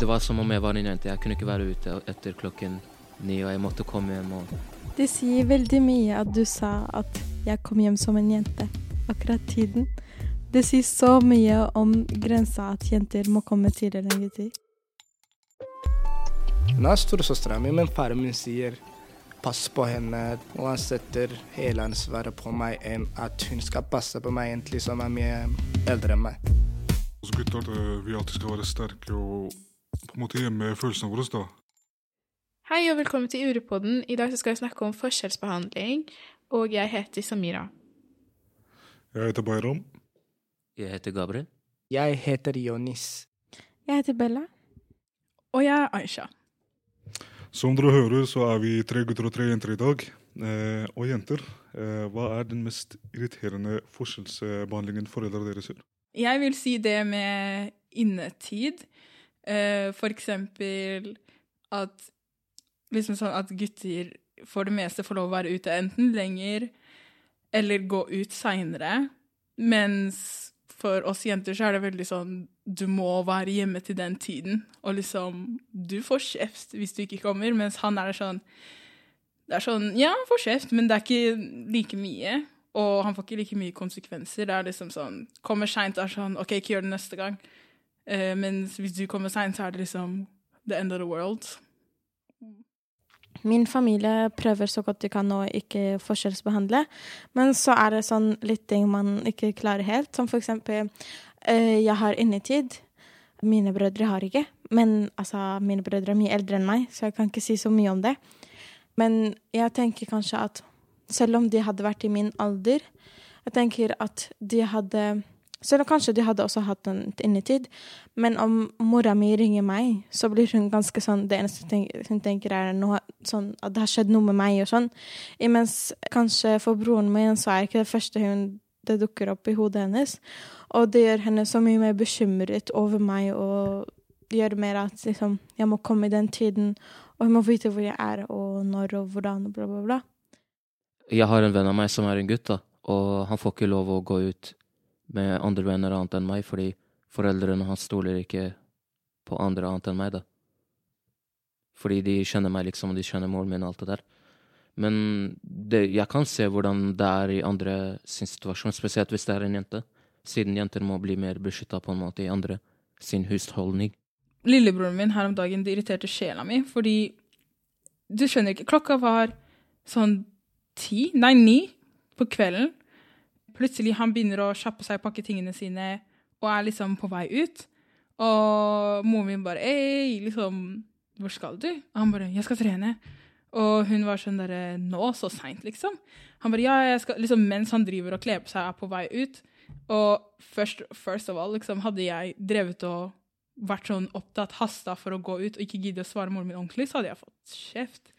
Det var som om jeg var en jente. Jeg kunne ikke være ute etter klokken ni, og jeg måtte komme hjem. og... Det sier veldig mye at du sa at jeg kom hjem som en jente. Akkurat tiden. Det sier så mye om grensa at jenter må komme tidligere enn gutter. Nå er storesøstera mi, men faren min sier pass på henne, og han setter hele ansvaret på meg enn at hun skal passe på meg egentlig som er mye eldre enn meg. Altså gutter, at vi alltid skal være sterke og på en måte hjemme følelsene våre, da. Hei og velkommen til Urepodden. I dag skal vi snakke om forskjellsbehandling, og jeg heter Samira. Jeg heter Bayram. Jeg heter Gabriel. Jeg heter Jonis. Jeg heter Bella. Og jeg er Aisha. Som dere hører, så er vi tre gutter og tre jenter i dag. Eh, og jenter, eh, hva er den mest irriterende forskjellsbehandlingen foreldrene deres gjør? Jeg vil si det med innetid. Eh, for eksempel at liksom sånn at gutter for det meste får lov å være ute enten lenger eller gå ut seinere. Mens for oss jenter så er det veldig sånn Du må være hjemme til den tiden. Og liksom Du får kjeft hvis du ikke kommer, mens han er sånn Det er sånn Ja, han får kjeft, men det er ikke like mye. Og han får ikke like mye konsekvenser. Det er liksom sånn Kommer seint, er sånn OK, ikke gjør det neste gang. Uh, mens hvis du kommer seint, så er det liksom the end of the world. Min familie prøver så godt de kan å ikke forskjellsbehandle, men så er det sånn litt ting man ikke klarer helt, som for eksempel uh, jeg har innetid. Mine brødre har ikke, men altså, mine brødre er mye eldre enn meg, så jeg kan ikke si så mye om det. Men jeg tenker kanskje at selv om de hadde vært i min alder, jeg tenker at de hadde selv om kanskje de hadde også hatt en innetid. Men om mora mi ringer meg, så blir hun ganske sånn Det eneste hun tenker, er noe, sånn, at det har skjedd noe med meg, og sånn. Imens kanskje for broren min så er ikke det første hun det dukker opp i hodet hennes. Og det gjør henne så mye mer bekymret over meg og gjør mer at liksom, jeg må komme i den tiden, og hun må vite hvor jeg er, og når og hvordan, og bla, bla, bla. Jeg har en venn av meg som er en gutt, da, og han får ikke lov å gå ut med andre venner annet enn meg, fordi foreldrene hans stoler ikke på andre annet enn meg, da. Fordi de kjenner meg, liksom, og de kjenner moren min og alt det der. Men det, jeg kan se hvordan det er i andre sin situasjon, spesielt hvis det er en jente. Siden jenter må bli mer beskytta på en måte i andre sin husholdning. Lillebroren min her om dagen det irriterte sjela mi, fordi du skjønner ikke Klokka var sånn ti, nei ni, på kvelden. Plutselig han begynner å kjappe seg, pakke tingene sine, og er liksom på vei ut. Og moren min bare Ei, liksom, hvor skal du? Og han bare Jeg skal trene. Og hun var sånn derre Nå, så seint, liksom? Han bare Ja, jeg skal Liksom mens han driver og kler på seg, er på vei ut. Og first, first of all, liksom, hadde jeg drevet og vært sånn opptatt, hasta for å gå ut og ikke gidde å svare moren min ordentlig, så hadde jeg fått kjeft.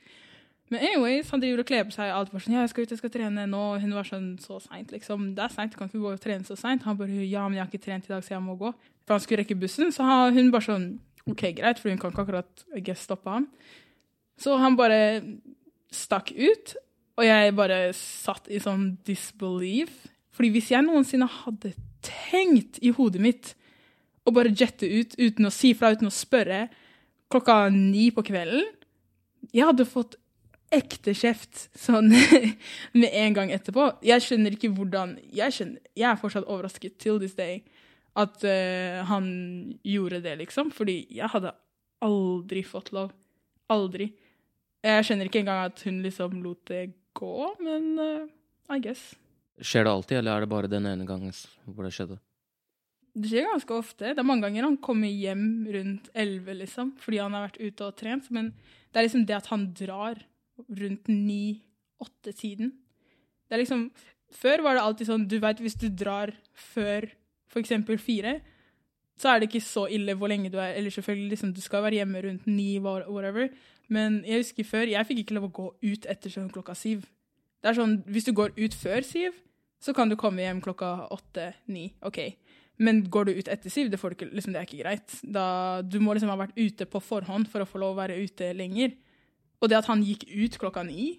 Men anyways, han driver og kler på seg. Alt bare sånn, ja, jeg skal ut, jeg skal trene nå. Hun var sånn, så seint, liksom. Det er seint, du kan ikke gå og trene så seint. Han bare, ja, men jeg har ikke trent i dag, så jeg må gå. For han skulle rekke bussen. Så hun bare sånn, OK, greit, for hun kan ikke akkurat guess, stoppe ham. Så han bare stakk ut, og jeg bare satt i sånn disbelief. Fordi hvis jeg noensinne hadde tenkt i hodet mitt å bare jette ut uten å si fra, uten å spørre, klokka ni på kvelden Jeg hadde fått ekte kjeft sånn med en gang etterpå. Jeg skjønner ikke hvordan Jeg, skjønner, jeg er fortsatt overrasket til this day at uh, han gjorde det, liksom. Fordi jeg hadde aldri fått lov. Aldri. Jeg skjønner ikke engang at hun liksom lot det gå, men uh, I guess. Skjer det alltid, eller er det bare den ene gangen hvor det skjedde? Det skjer ganske ofte. Det er mange ganger han kommer hjem rundt elleve, liksom, fordi han har vært ute og trent. Men det er liksom det at han drar rundt ni-åtte-tiden. Det er liksom Før var det alltid sånn Du veit, hvis du drar før f.eks. fire, så er det ikke så ille hvor lenge du er. Eller selvfølgelig, liksom, du skal være hjemme rundt ni, whatever. Men jeg husker før, jeg fikk ikke lov å gå ut etter sånn klokka syv. Det er sånn, Hvis du går ut før syv, så kan du komme hjem klokka åtte-ni. OK. Men går du ut etter syv, det, ikke, liksom, det er ikke greit. Da, du må liksom ha vært ute på forhånd for å få lov å være ute lenger. Og det at han gikk ut klokka ni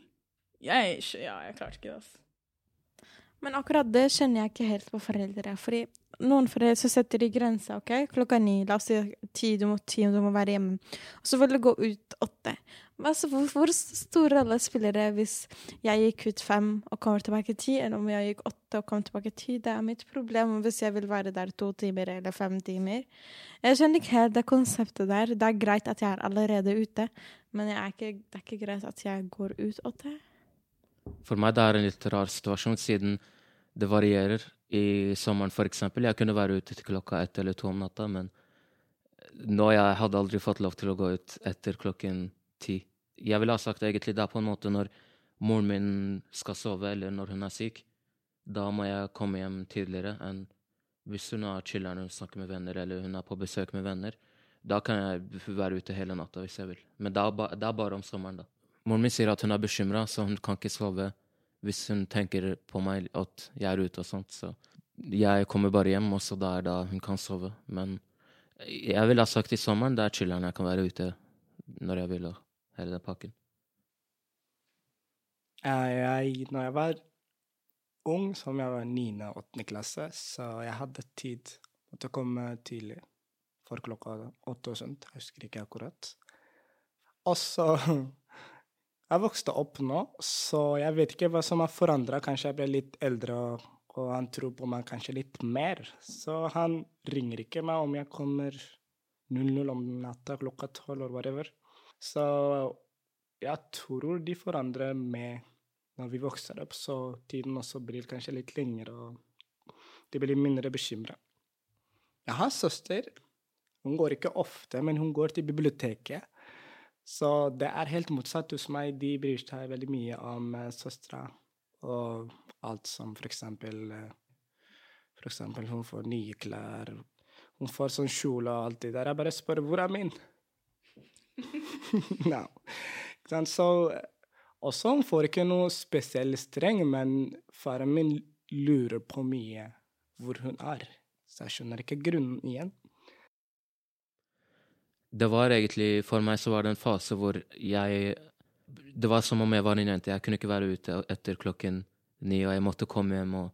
jeg, Ja, jeg klarte ikke det, altså. Men akkurat det kjenner jeg ikke helt på foreldre. Fordi noen foreldre så setter de grenser. ok? Klokka ni, la oss si ti, du må, ti, du må være hjemme. Og så vil du gå ut åtte. Altså, hvor, hvor stor rolle spiller det hvis jeg gikk ut fem og kommer tilbake ti, eller om jeg gikk åtte og kommer tilbake ti? Det er mitt problem hvis jeg vil være der to timer eller fem timer. Jeg skjønner ikke helt det konseptet der. Det er greit at jeg er allerede ute, men er ikke, det er ikke greit at jeg går ut åtte. For meg det er en litt rar situasjon, siden det varierer. I sommeren, for eksempel, jeg kunne være ute til klokka ett eller to om natta, men nå jeg hadde aldri fått lov til å gå ut etter klokken ti. Jeg ville ha sagt egentlig det er på en måte når moren min skal sove, eller når hun er syk. Da må jeg komme hjem tidligere enn hvis hun er chiller'n og snakker med venner, eller hun er på besøk med venner. Da kan jeg være ute hele natta hvis jeg vil. Men det er, det er bare om sommeren, da. Moren min sier at hun er bekymra, så hun kan ikke sove hvis hun tenker på meg at jeg er ute og sånt. Så jeg kommer bare hjem, og så da er da hun kan sove. Men jeg ville ha sagt i sommeren det er chiller'n jeg kan være ute når jeg vil, og hele den pakken. Jeg, når jeg var ung, som jeg var 9. og 8. klasse, så jeg hadde tid. Måtte komme tidlig for klokka åtte og sånt. Jeg husker ikke akkurat. Og så Jeg vokste opp nå, så jeg vet ikke hva som har forandra. Kanskje jeg ble litt eldre, og, han tror på meg kanskje litt mer. Så han ringer ikke meg om jeg kommer 00 om natta klokka tolv eller whatever. Så jeg tror de forandrer med når vi vokser opp, så tiden også blir kanskje litt lengre, og de blir mindre bekymra. Jeg har søster. Hun går ikke ofte, men hun går til biblioteket. Så det er helt motsatt hos meg. De bryr seg veldig mye om uh, søstera og alt som for eksempel uh, For eksempel hun får nye klær, hun får sånn kjole og alt det der. Jeg bare spør hvor er min? no. Så også hun får ikke noe spesiell streng, men faren min lurer på mye hvor hun er. Så jeg skjønner ikke grunnen igjen det var egentlig For meg så var det en fase hvor jeg Det var som om jeg var en jente. Jeg kunne ikke være ute etter klokken ni, og jeg måtte komme hjem og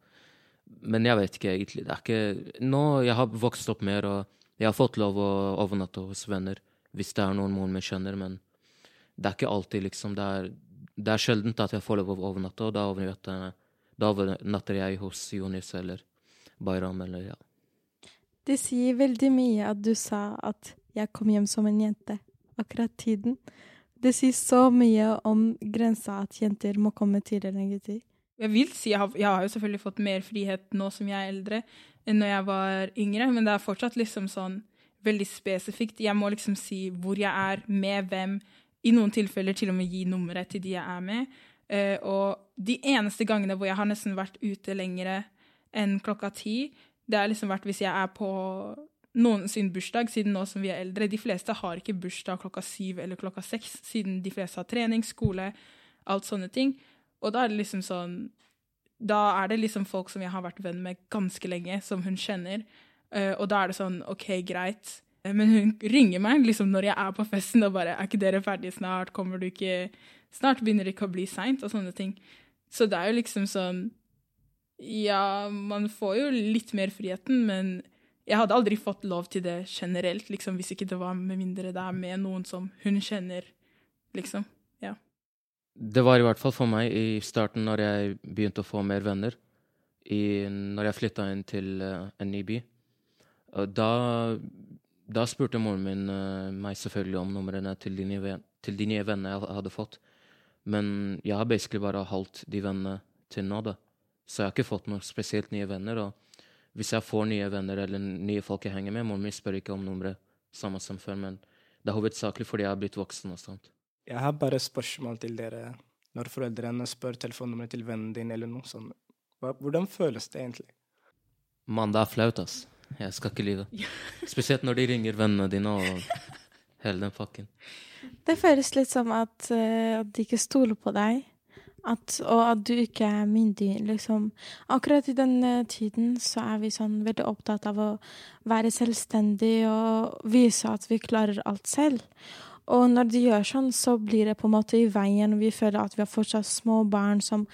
Men jeg vet ikke, egentlig. Det er ikke Nå jeg har vokst opp mer, og jeg har fått lov å overnatte hos venner hvis det er noen moren min skjønner, men det er ikke alltid, liksom. Det er, det er sjeldent at jeg får lov å overnatte, og da overnatter, da overnatter jeg hos Jonis eller Bayram eller ja. Det sier veldig mye at du sa at jeg kom hjem som en jente. Akkurat tiden. Det sier så mye om grensa at jenter må komme tidligere enn gutter. Jeg vil si jeg har, jeg har jo selvfølgelig fått mer frihet nå som jeg er eldre, enn når jeg var yngre, men det er fortsatt liksom sånn veldig spesifikt. Jeg må liksom si hvor jeg er, med hvem. I noen tilfeller til og med gi nummeret til de jeg er med. Uh, og de eneste gangene hvor jeg har nesten vært ute lengre enn klokka ti, det har liksom vært hvis jeg er på noen sin bursdag, siden nå som vi er eldre. De fleste har ikke bursdag klokka syv eller klokka seks, siden de fleste har trening, skole, alt sånne ting. Og da er det liksom sånn Da er det liksom folk som jeg har vært venn med ganske lenge, som hun kjenner. Uh, og da er det sånn OK, greit. Uh, men hun ringer meg liksom når jeg er på festen og bare 'Er ikke dere ferdige snart? Kommer du ikke Snart begynner det ikke å bli seint?' og sånne ting. Så det er jo liksom sånn Ja, man får jo litt mer friheten, men jeg hadde aldri fått lov til det generelt, liksom, hvis ikke det var med mindre det er med noen som hun kjenner, liksom. Ja. Det var i hvert fall for meg i starten, når jeg begynte å få mer venner. I, når jeg flytta inn til uh, en ny by. Da, da, spurte moren min uh, meg selvfølgelig om numrene til de, nye, til de nye vennene jeg hadde fått. Men jeg har basically bare holdt de vennene til nå, da. Så jeg har ikke fått noen spesielt nye venner. og hvis jeg får nye venner eller nye folk jeg henger med, moren min spør ikke om nummeret samme som før, men det er hovedsakelig fordi jeg har blitt voksen og sånt. Jeg har bare spørsmål til dere. Når foreldrene spør telefonnummeret til vennen din eller noe sånt, hvordan føles det egentlig? Mann, det er flaut, ass. Jeg skal ikke lyve. Spesielt når de ringer vennene dine og hele den pakken. Det føles litt som at, uh, at de ikke stoler på deg. At, og at du ikke er myndig, liksom. Akkurat i den tiden så er vi sånn veldig opptatt av å være selvstendig og vise at vi klarer alt selv. Og når de gjør sånn, så blir det på en måte i veien. Vi føler at vi har fortsatt små barn som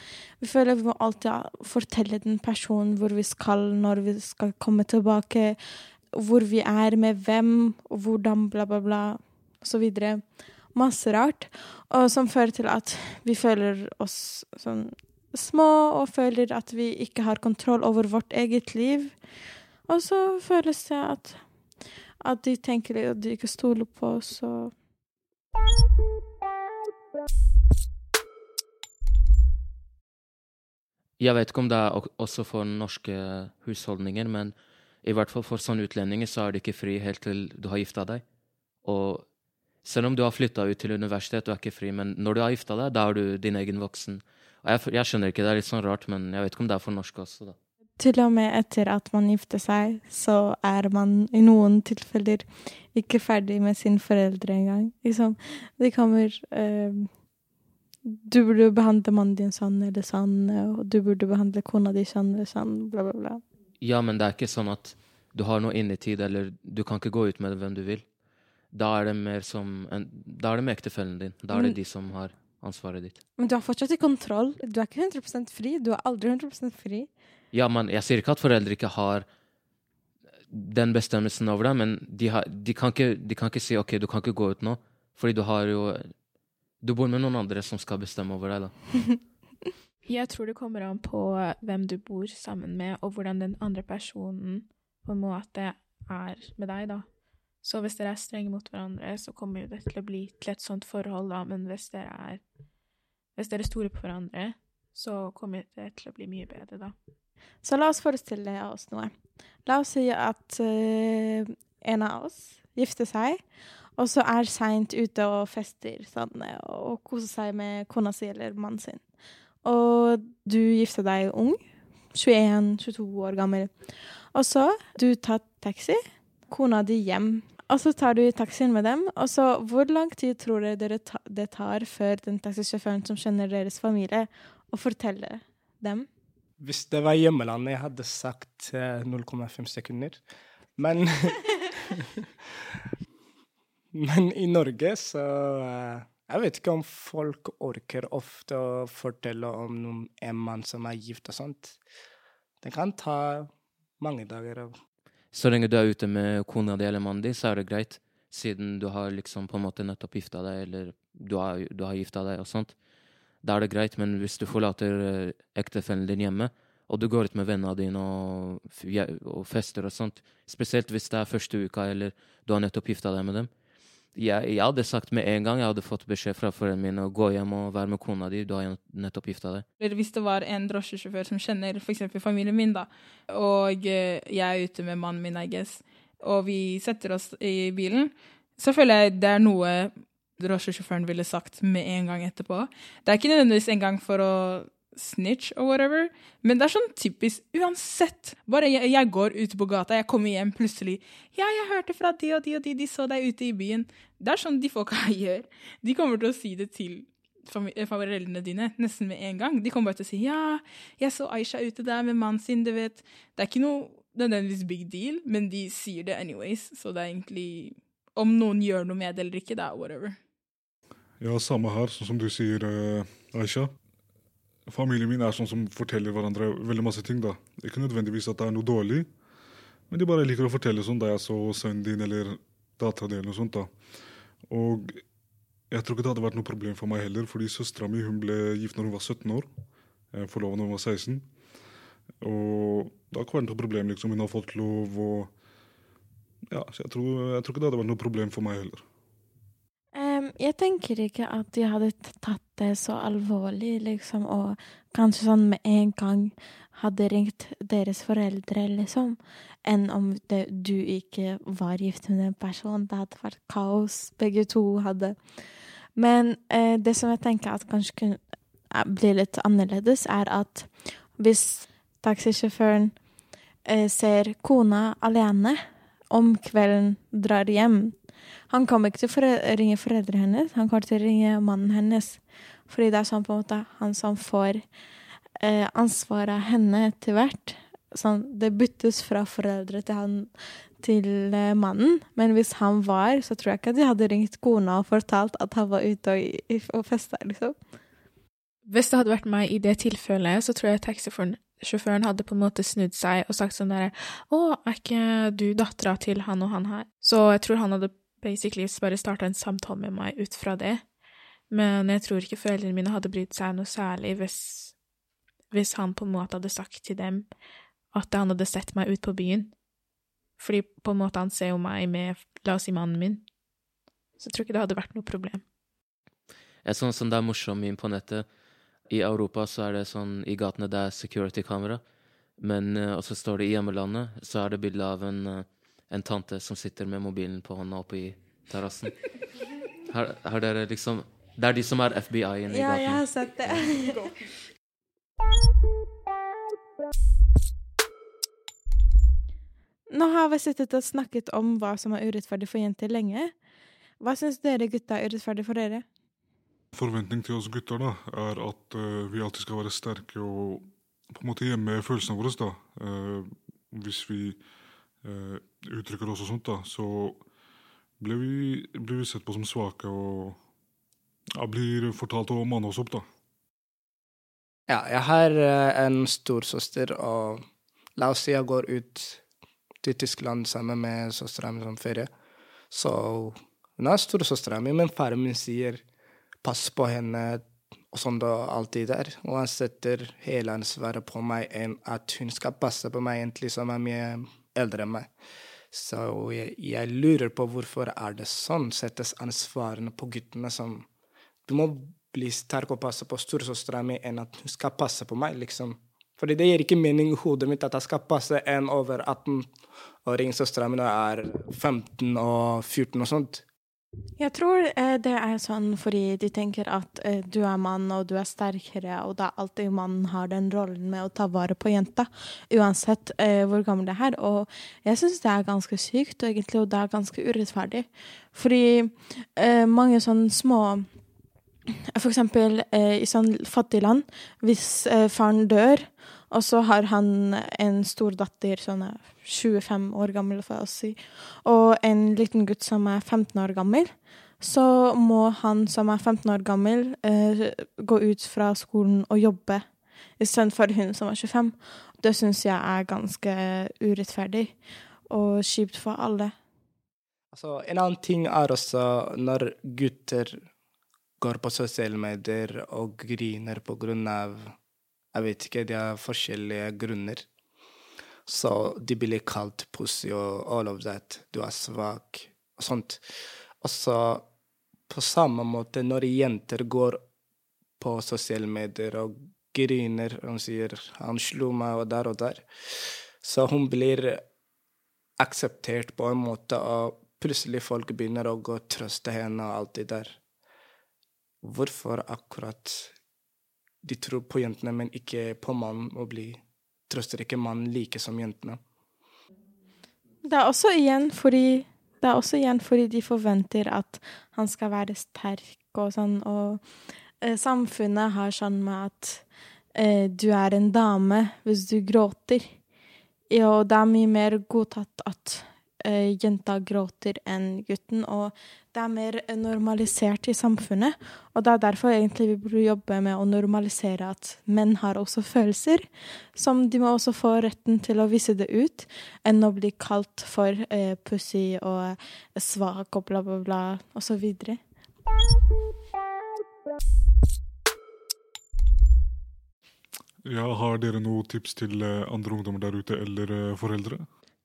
Vi føler vi må alltid fortelle den personen hvor vi skal, når vi skal komme tilbake, hvor vi er, med hvem, og hvordan, bla, bla, bla, videre. Masse rart. Og som fører til at vi føler oss sånn små, og føler at vi ikke har kontroll over vårt eget liv. Og så føles det at, at de tenker at de ikke stoler på oss, og Jeg vet ikke om det er også for norske husholdninger, men i hvert fall for sånne utlendinger så er du ikke fri helt til du har gifta deg. Og selv om du har flytta ut til universitet, du er ikke fri, men når du har gifta deg, da er du din egen voksen. Og jeg, jeg skjønner ikke, det er litt sånn rart, men jeg vet ikke om det er for norske også, da. Til og med etter at man gifter seg, så er man i noen tilfeller ikke ferdig med sine foreldre engang. Liksom, de kommer eh, Du burde behandle mannen din sånn eller sånn, og du burde behandle kona di sånn eller sånn, bla, bla, bla. Ja, men det er ikke sånn at du har noe innetid, eller du kan ikke gå ut med hvem du vil. Da er det mer som en, Da er det med ektefellen din. Da er det de som har ansvaret ditt. Men du har fortsatt i kontroll. Du er ikke 100 fri. Du er aldri 100 fri. Ja, men jeg sier ikke at foreldre ikke har den bestemmelsen over deg, men de, har, de, kan ikke, de kan ikke si OK, du kan ikke gå ut nå, fordi du har jo Du bor med noen andre som skal bestemme over deg, da. Jeg tror det kommer an på hvem du bor sammen med, og hvordan den andre personen på en måte er med deg, da. Så hvis dere er strenge mot hverandre, så kommer jo det til å bli til et sånt forhold, da, men hvis dere er Hvis dere stoler på hverandre, så kommer det til å bli mye bedre, da. Så la oss forestille oss noe. La oss si at uh, en av oss gifter seg, og så er seint ute og fester sånn, og koser seg med kona si eller mannen sin. Og du gifter deg ung, 21-22 år gammel. Og så du tar taxi, kona di hjem. Og så tar du taxien med dem. Og så hvor lang tid tror dere det tar før den taxisjåføren som kjenner deres familie, å fortelle dem? Hvis det var hjemmelandet, jeg hadde sagt eh, 0,5 sekunder. Men Men i Norge så eh, Jeg vet ikke om folk orker ofte å fortelle om noen, en mann som er gift og sånt. Det kan ta mange dager. Så lenge du er ute med kona di eller mannen din, så er det greit. Siden du har liksom på en måte nettopp gifta deg, eller du har, du har gifta deg og sånt. Da er det greit, men hvis du forlater eh, ektefellen din hjemme, og du går ut med vennene dine og, og fester og sånt, spesielt hvis det er første uka, eller du har nettopp gifta deg med dem jeg, jeg hadde sagt med en gang jeg hadde fått beskjed fra foreldrene mine å gå hjem og være med kona di, du har nettopp gifta deg. Hvis det var en drosjesjåfør som kjenner f.eks. familien min, da, og eh, jeg er ute med mannen min, I guess, og vi setter oss i bilen, så føler jeg det er noe drosjesjåføren ville sagt med en gang etterpå. Det er ikke nødvendigvis en gang for å snitch og whatever, men det er sånn typisk uansett. Bare jeg, jeg går ute på gata, jeg kommer hjem plutselig. Ja, jeg hørte fra de og de og de, de så deg ute i byen. Det er sånn de folka gjør. De kommer til å si det til eh, foreldrene dine nesten med en gang. De kommer bare til å si ja, jeg så Aisha ute der med mannen sin, du vet. Det er ikke noe nødvendigvis big deal, men de sier det anyways, så det er egentlig Om noen gjør noe med det eller ikke, det er whatever. Ja, samme her, sånn som du sier, uh, Aisha. Familien min er sånn som forteller hverandre veldig masse ting. da. Ikke nødvendigvis at det er noe dårlig, men de bare liker å fortelle sånn da jeg så sønnen din eller dattera di sånt. da. Og jeg tror ikke det hadde vært noe problem for meg heller, fordi søstera mi hun ble gift når hun var 17 år. Forlova når hun var 16. Og det har ikke vært noe problem. liksom. Hun har fått lov og Ja, så jeg tror, jeg tror ikke det hadde vært noe problem for meg heller. Jeg tenker ikke at de hadde tatt det så alvorlig, liksom, og kanskje sånn med en gang hadde ringt deres foreldre, liksom, enn om det, du ikke var gift med den personen. Det hadde vært kaos, begge to hadde. Men eh, det som jeg tenker at kanskje kunne eh, bli litt annerledes, er at hvis taxisjåføren eh, ser kona alene om kvelden drar hjem, han kommer ikke til å foreldre, ringe foreldrene hennes, han kommer til å ringe mannen hennes. Fordi det er sånn på en måte han som får eh, ansvaret av henne etter hvert. Sånn, det byttes fra foreldre til han til eh, mannen. Men hvis han var, så tror jeg ikke at de hadde ringt kona og fortalt at han var ute og, og festa, liksom. Hvis det hadde vært meg i det tilfellet, så tror jeg taxisjåføren hadde på en måte snudd seg og sagt sånn derre Å, er ikke du dattera til han og han her? Så jeg tror han hadde basically bare starta en samtale med meg ut fra det. Men jeg tror ikke foreldrene mine hadde brydd seg noe særlig hvis, hvis han på en måte hadde sagt til dem at han hadde sett meg ut på byen. Fordi på en måte han ser jo meg med, la oss si, mannen min. Så jeg tror ikke det hadde vært noe problem. Jeg sånn som det er morsomt meme på nettet. I Europa så er det sånn i gatene det er security-kamera. Men eh, og så står det i hjemmelandet, så er det bilde av en, eh, en tante som sitter med mobilen på hånda oppe i terrassen. Har, har dere liksom Det er de som er FBI inne i Ja, jeg har sett det. Nå har vi sittet og snakket om hva som er urettferdig for jenter lenge. Hva syns dere gutta er urettferdig for dere? Forventning til oss gutter da, er at uh, vi alltid skal være sterke og på en måte hjemme følelsene våre. da. Uh, hvis vi eh, uttrykker oss og sånt, da, så blir vi, blir vi sett på som svake og ja, blir fortalt å manne oss opp. da. Ja, jeg har eh, en storsøster, og la oss si jeg går ut til Tyskland sammen med søstera mi som ferie. Så hun er storesøstera mi, men faren min sier pass på henne og sånn det alltid er. Og han setter hele ansvaret på meg enn at hun skal passe på meg egentlig som er mye eldre enn meg. Så jeg, jeg lurer på hvorfor er det sånn? Settes ansvarene på guttene som Du må bli sterk og passe på storesøstera mi enn at hun skal passe på meg, liksom. Fordi det gir ikke mening i hodet mitt at jeg skal passe en over 18-åring søstera mi når jeg er 15 og 14 og sånt. Jeg tror eh, det er sånn fordi de tenker at eh, du er mann og du er sterkere, og da alltid mannen har den rollen med å ta vare på jenta, uansett eh, hvor gammel det er. Og jeg syns det er ganske sykt, og egentlig, og det er ganske urettferdig. Fordi mange sånne små For eksempel i sånn fattig land, hvis faren dør, og så har han en stor datter, sånn 25 år gammel, for å si, og en liten gutt som er 15 år gammel, så må han som er 15 år gammel, eh, gå ut fra skolen og jobbe istedenfor hun som er 25. Det syns jeg er ganske urettferdig og kjipt for alle. Altså, en annen ting er også når gutter går på sosiale medier og griner på grunn av Jeg vet ikke, de har forskjellige grunner. Så de blir kalt pussy og all of that. Du er svak og sånt. Og så på samme måte når jenter går på sosiale medier og griner og sier 'han slo meg', og der og der, så hun blir akseptert på en måte, og plutselig folk begynner å gå og trøste henne og alt det der. Hvorfor akkurat de tror på jentene, men ikke på mannen, å bli trøster ikke mannen like som jentene? Det er også igjen fordi det er også igjen fordi de forventer at han skal være sterk og sånn, og eh, samfunnet har sånn med at eh, du er en dame hvis du gråter. Og det er mye mer godtatt at eh, jenta gråter enn gutten, og det er mer normalisert i samfunnet. Og det er derfor egentlig vi burde jobbe med å normalisere at menn har også følelser, som de må også få retten til å vise det ut, enn å bli kalt for eh, pussy og svak og bla, bla, bla, videre. Ja, har dere noen tips til eh, andre ungdommer der ute, eller eh, foreldre?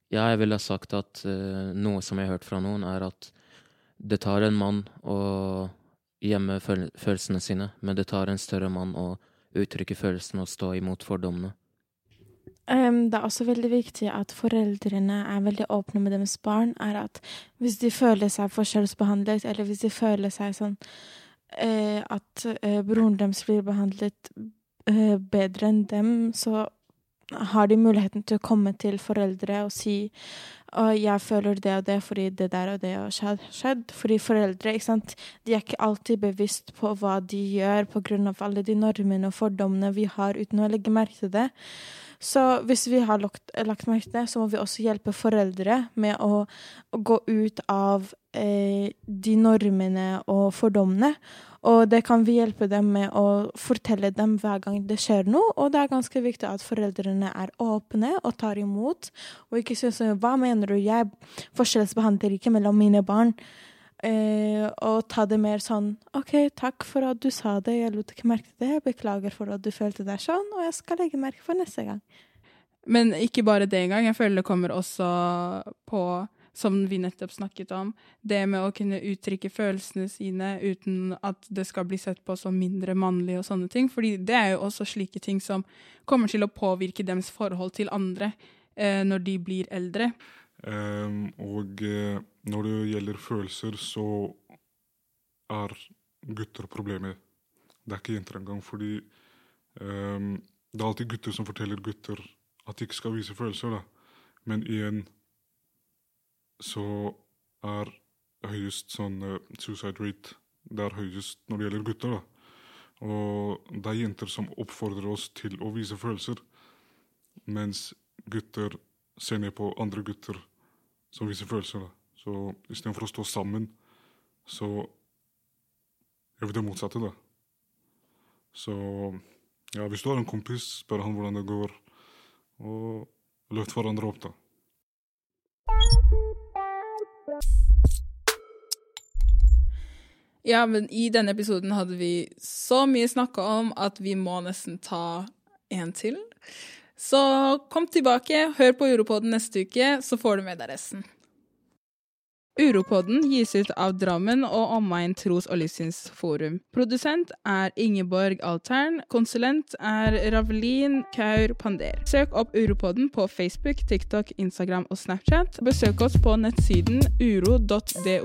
Ja, jeg ville sagt at uh, noe som jeg har hørt fra noen, er at det tar en mann å gjemme føl følelsene sine, men det tar en større mann å uttrykke følelsene og stå imot fordommene. Um, det er også veldig viktig at foreldrene er veldig åpne med deres barn. er at Hvis de føler seg forskjellsbehandlet, eller hvis de føler seg sånn uh, at uh, broren deres blir behandlet eh, bedre enn dem, så har de muligheten til å komme til foreldre og si og jeg føler det og det fordi det der og det har skjedd. skjedd. Fordi foreldre ikke sant? De er ikke alltid bevisst på hva de gjør av alle de normene og fordommene vi har uten å legge merke til det. Så hvis vi har lagt, lagt merke til det, så må vi også hjelpe foreldre med å, å gå ut av eh, de normene og fordommene. Og det kan vi hjelpe dem med å fortelle dem hver gang det skjer noe. Og det er ganske viktig at foreldrene er åpne og tar imot. Og ikke sier sånn Hva mener du? Jeg forskjellsbehandler ikke mellom mine barn. Eh, og ta det mer sånn OK, takk for at du sa det, jeg lot ikke merke til det. Jeg beklager for at du følte deg sånn, og jeg skal legge merke for neste gang. Men ikke bare det engang. Jeg føler det kommer også på, som vi nettopp snakket om, det med å kunne uttrykke følelsene sine uten at det skal bli sett på som mindre mannlig og sånne ting. Fordi det er jo også slike ting som kommer til å påvirke deres forhold til andre eh, når de blir eldre. Um, og eh, når det gjelder følelser, så er gutter problemet. Det er ikke jenter engang, fordi um, det er alltid gutter som forteller gutter at de ikke skal vise følelser. da. Men igjen så er høyest sånn eh, suicide rate Det er høyest når det gjelder gutter. da. Og det er jenter som oppfordrer oss til å vise følelser, mens gutter ser ned på andre gutter som viser følelser. da. Så istedenfor å stå sammen, så gjør vi det motsatte, da. Så ja, hvis du har en kompis, spør han hvordan det går, og løft hverandre opp, da. Ja, men i denne episoden hadde vi så mye snakka om at vi må nesten ta en til. Så kom tilbake, hør på Uropodden neste uke, så får du med deg resten. Uropodden gis ut av Drammen og Omegn tros- og livssynsforum. Produsent er Ingeborg Altern. Konsulent er Ravlin Kaur Pander. Søk opp Uropodden på Facebook, TikTok, Instagram og Snapchat. Besøk oss på nettsiden uro.dotl.no.